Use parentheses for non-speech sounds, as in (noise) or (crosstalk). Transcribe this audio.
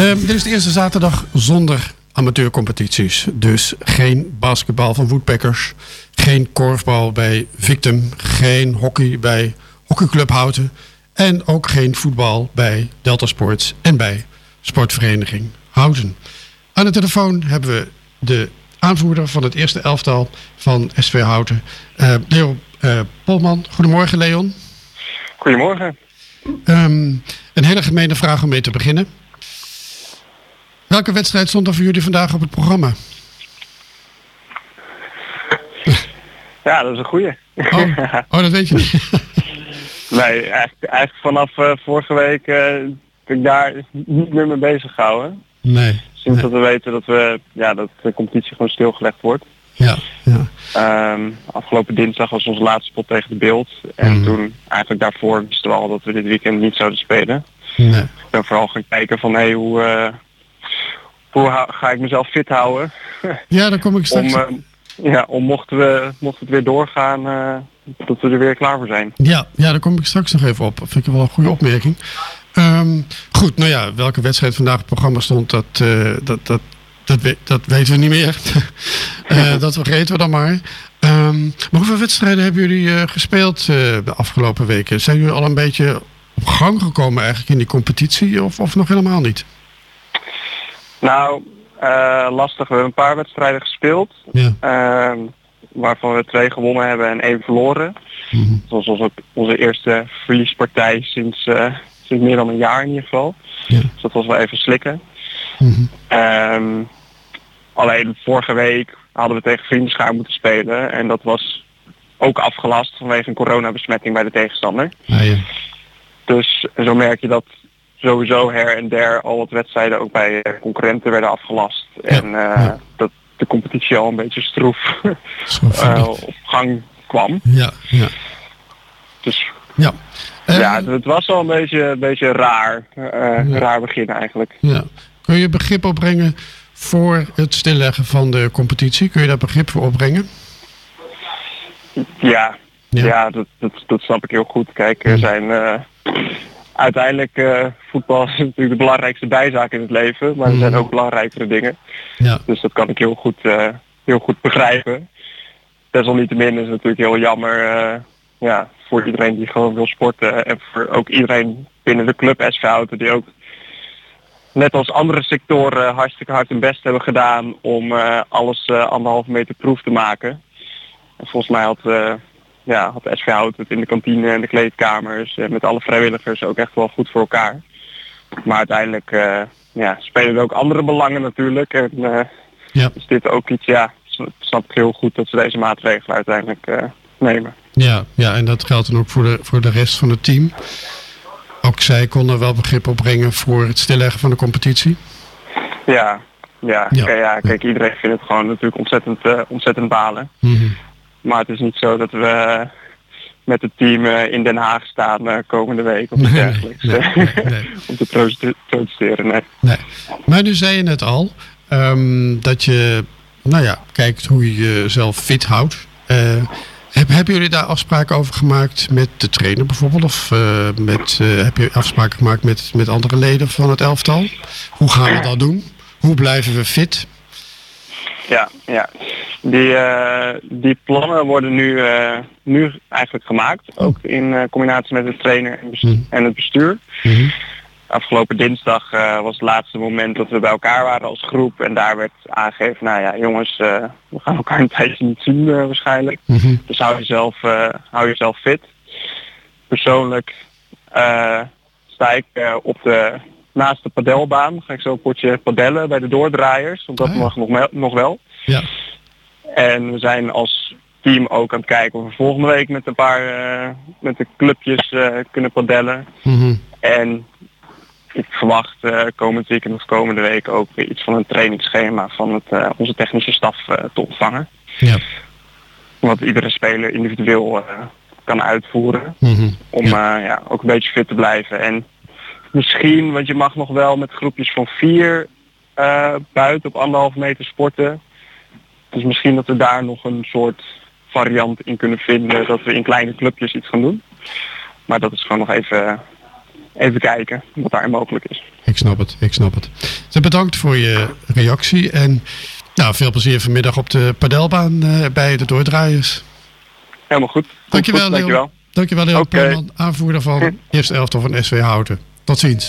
Ehm, dit is de eerste zaterdag zonder amateurcompetities. Dus geen basketbal van Woodpeckers. Geen korfbal bij Victim. Geen hockey bij Hockeyclub Houten. En ook geen voetbal bij Delta Sports en bij Sportvereniging Houten. Aan de telefoon hebben we de aanvoerder van het eerste elftal van SV Houten. Uh, Leo uh, Polman. Goedemorgen Leon. Goedemorgen. Um, een hele gemene vraag om mee te beginnen. Welke wedstrijd stond er voor jullie vandaag op het programma? Ja, dat is een goeie. Oh, oh dat weet je niet. (laughs) nee, eigenlijk, eigenlijk vanaf uh, vorige week uh, heb ik daar niet meer mee bezig gehouden. Nee. Sinds nee. dat we weten dat, we, ja, dat de competitie gewoon stilgelegd wordt. Ja, ja. Um, afgelopen dinsdag was onze laatste spot tegen de beeld. En Mhm. toen, eigenlijk daarvoor, wisten we al dat we dit weekend niet zouden spelen. Nee. Ik ben vooral gaan kijken van, hé, hoe, uh, hoe ga ik mezelf fit houden? (laughs) Ja, daar kom ik straks. om, uh, ja, om mochten we, mocht het weer doorgaan, uh, dat we er weer klaar voor zijn. Ja, ja, daar kom ik straks nog even op. Dat vind ik wel een goede opmerking. Um, goed, nou ja, welke wedstrijd vandaag op het programma stond, dat, uh, dat, dat, dat, we, dat weten we niet meer. uh, (laughs) (laughs) dat vergeten we dan maar. Um, maar hoeveel wedstrijden hebben jullie gespeeld de afgelopen weken? Zijn jullie al een beetje op gang gekomen eigenlijk in die competitie of, of nog helemaal niet? Nou, uh, lastig. We hebben een paar wedstrijden gespeeld. Ja. Uh, waarvan we twee gewonnen hebben en één verloren. Mhm. Mm-hmm. Dat was onze, onze eerste verliespartij sinds, uh, sinds meer dan een jaar in ieder geval. Ja. Dus dat was wel even slikken. Mm-hmm. Um, alleen vorige week hadden we tegen Vriendenschaar moeten spelen. En dat was ook afgelast vanwege een coronabesmetting bij de tegenstander. Ah, ja. Dus zo merk je dat sowieso her en der al wat wedstrijden ook bij concurrenten werden afgelast. Ja, En uh, ja. dat de competitie al een beetje stroef, (laughs) uh, op gang kwam. Ja, ja. Dus ja. Uh, ja, het was al een beetje, een beetje raar, ja. raar begin eigenlijk. Ja. Kun je begrip opbrengen voor het stilleggen van de competitie? Kun je daar begrip voor opbrengen? Ja, ja. ja dat, dat, dat, snap ik heel goed. Kijk, er zijn uh, uiteindelijk uh, voetbal (laughs) is natuurlijk de belangrijkste bijzaak in het leven, maar er zijn ook belangrijkere dingen. Ja. Dus dat kan ik heel goed, uh, heel goed begrijpen. Desalniettemin is het natuurlijk heel jammer ja, voor iedereen die gewoon wil sporten en voor ook iedereen binnen de club SV Houten die ook net als andere sectoren hartstikke hard hun best hebben gedaan om alles anderhalve meter proef te maken. En volgens mij had, ja, had SV Hout het in de kantine en de kleedkamers en met alle vrijwilligers ook echt wel goed voor elkaar. Maar uiteindelijk ja, spelen er ook andere belangen natuurlijk. En ja. is dit ook iets, ja, snap ik heel goed dat ze deze maatregelen uiteindelijk nemen. Ja, ja, en dat geldt dan ook voor de, voor de rest van het team. Ook zij konden wel begrip opbrengen voor het stilleggen van de competitie. Ja, ja, ja. Kijk, ja, kijk iedereen vindt het gewoon natuurlijk ontzettend, uh, ontzettend balen. Mm -hmm. Maar het is niet zo dat we met het team uh, in Den Haag staan uh, komende week of iets dergelijks. Nee, (laughs) nee, om te protesteren, nee. nee. Maar nu zei je net al um, dat je, nou ja, kijkt hoe je jezelf fit houdt. Heb, hebben jullie daar afspraken over gemaakt met de trainer bijvoorbeeld? Of uh, met, uh, heb je afspraken gemaakt met, met andere leden van het elftal? Hoe gaan we dat doen? Hoe blijven we fit? Ja, ja. Die, uh, die plannen worden nu, nu eigenlijk gemaakt. Ook in combinatie met de trainer en, bestuur, mm. en het bestuur. Mm -hmm. Afgelopen dinsdag was het laatste moment dat we bij elkaar waren als groep. En daar werd aangegeven, nou ja jongens, we gaan elkaar een tijdje niet zien waarschijnlijk. Mm -hmm. Dus hou jezelf, hou jezelf fit. Persoonlijk sta ik op de, naast de padelbaan. Ga ik zo een potje padellen bij de doordraaiers. Want dat ja. mag nog, nog wel. Ja. En we zijn als team ook aan het kijken of we volgende week met een paar met de clubjes kunnen padellen. Mm -hmm. En ik verwacht uh, komend weekend of komende week ook iets van een trainingsschema van het, onze technische staf te ontvangen. Ja. Wat iedere speler individueel kan uitvoeren. Mm -hmm. Om ja. ja. ook een beetje fit te blijven. En misschien, want je mag nog wel met groepjes van vier buiten op anderhalve meter sporten. Dus misschien dat we daar nog een soort variant in kunnen vinden. Dat we in kleine clubjes iets gaan doen. Maar dat is gewoon nog even even kijken wat daar mogelijk is. Ik snap het, ik snap het. Dus bedankt voor je reactie en nou, veel plezier vanmiddag op de padelbaan bij de doordraaiers. Helemaal goed. Dankjewel, goed, dankjewel. Dankjewel, Leon okay. aanvoerder van eerste elftal van SW Houten. Tot ziens.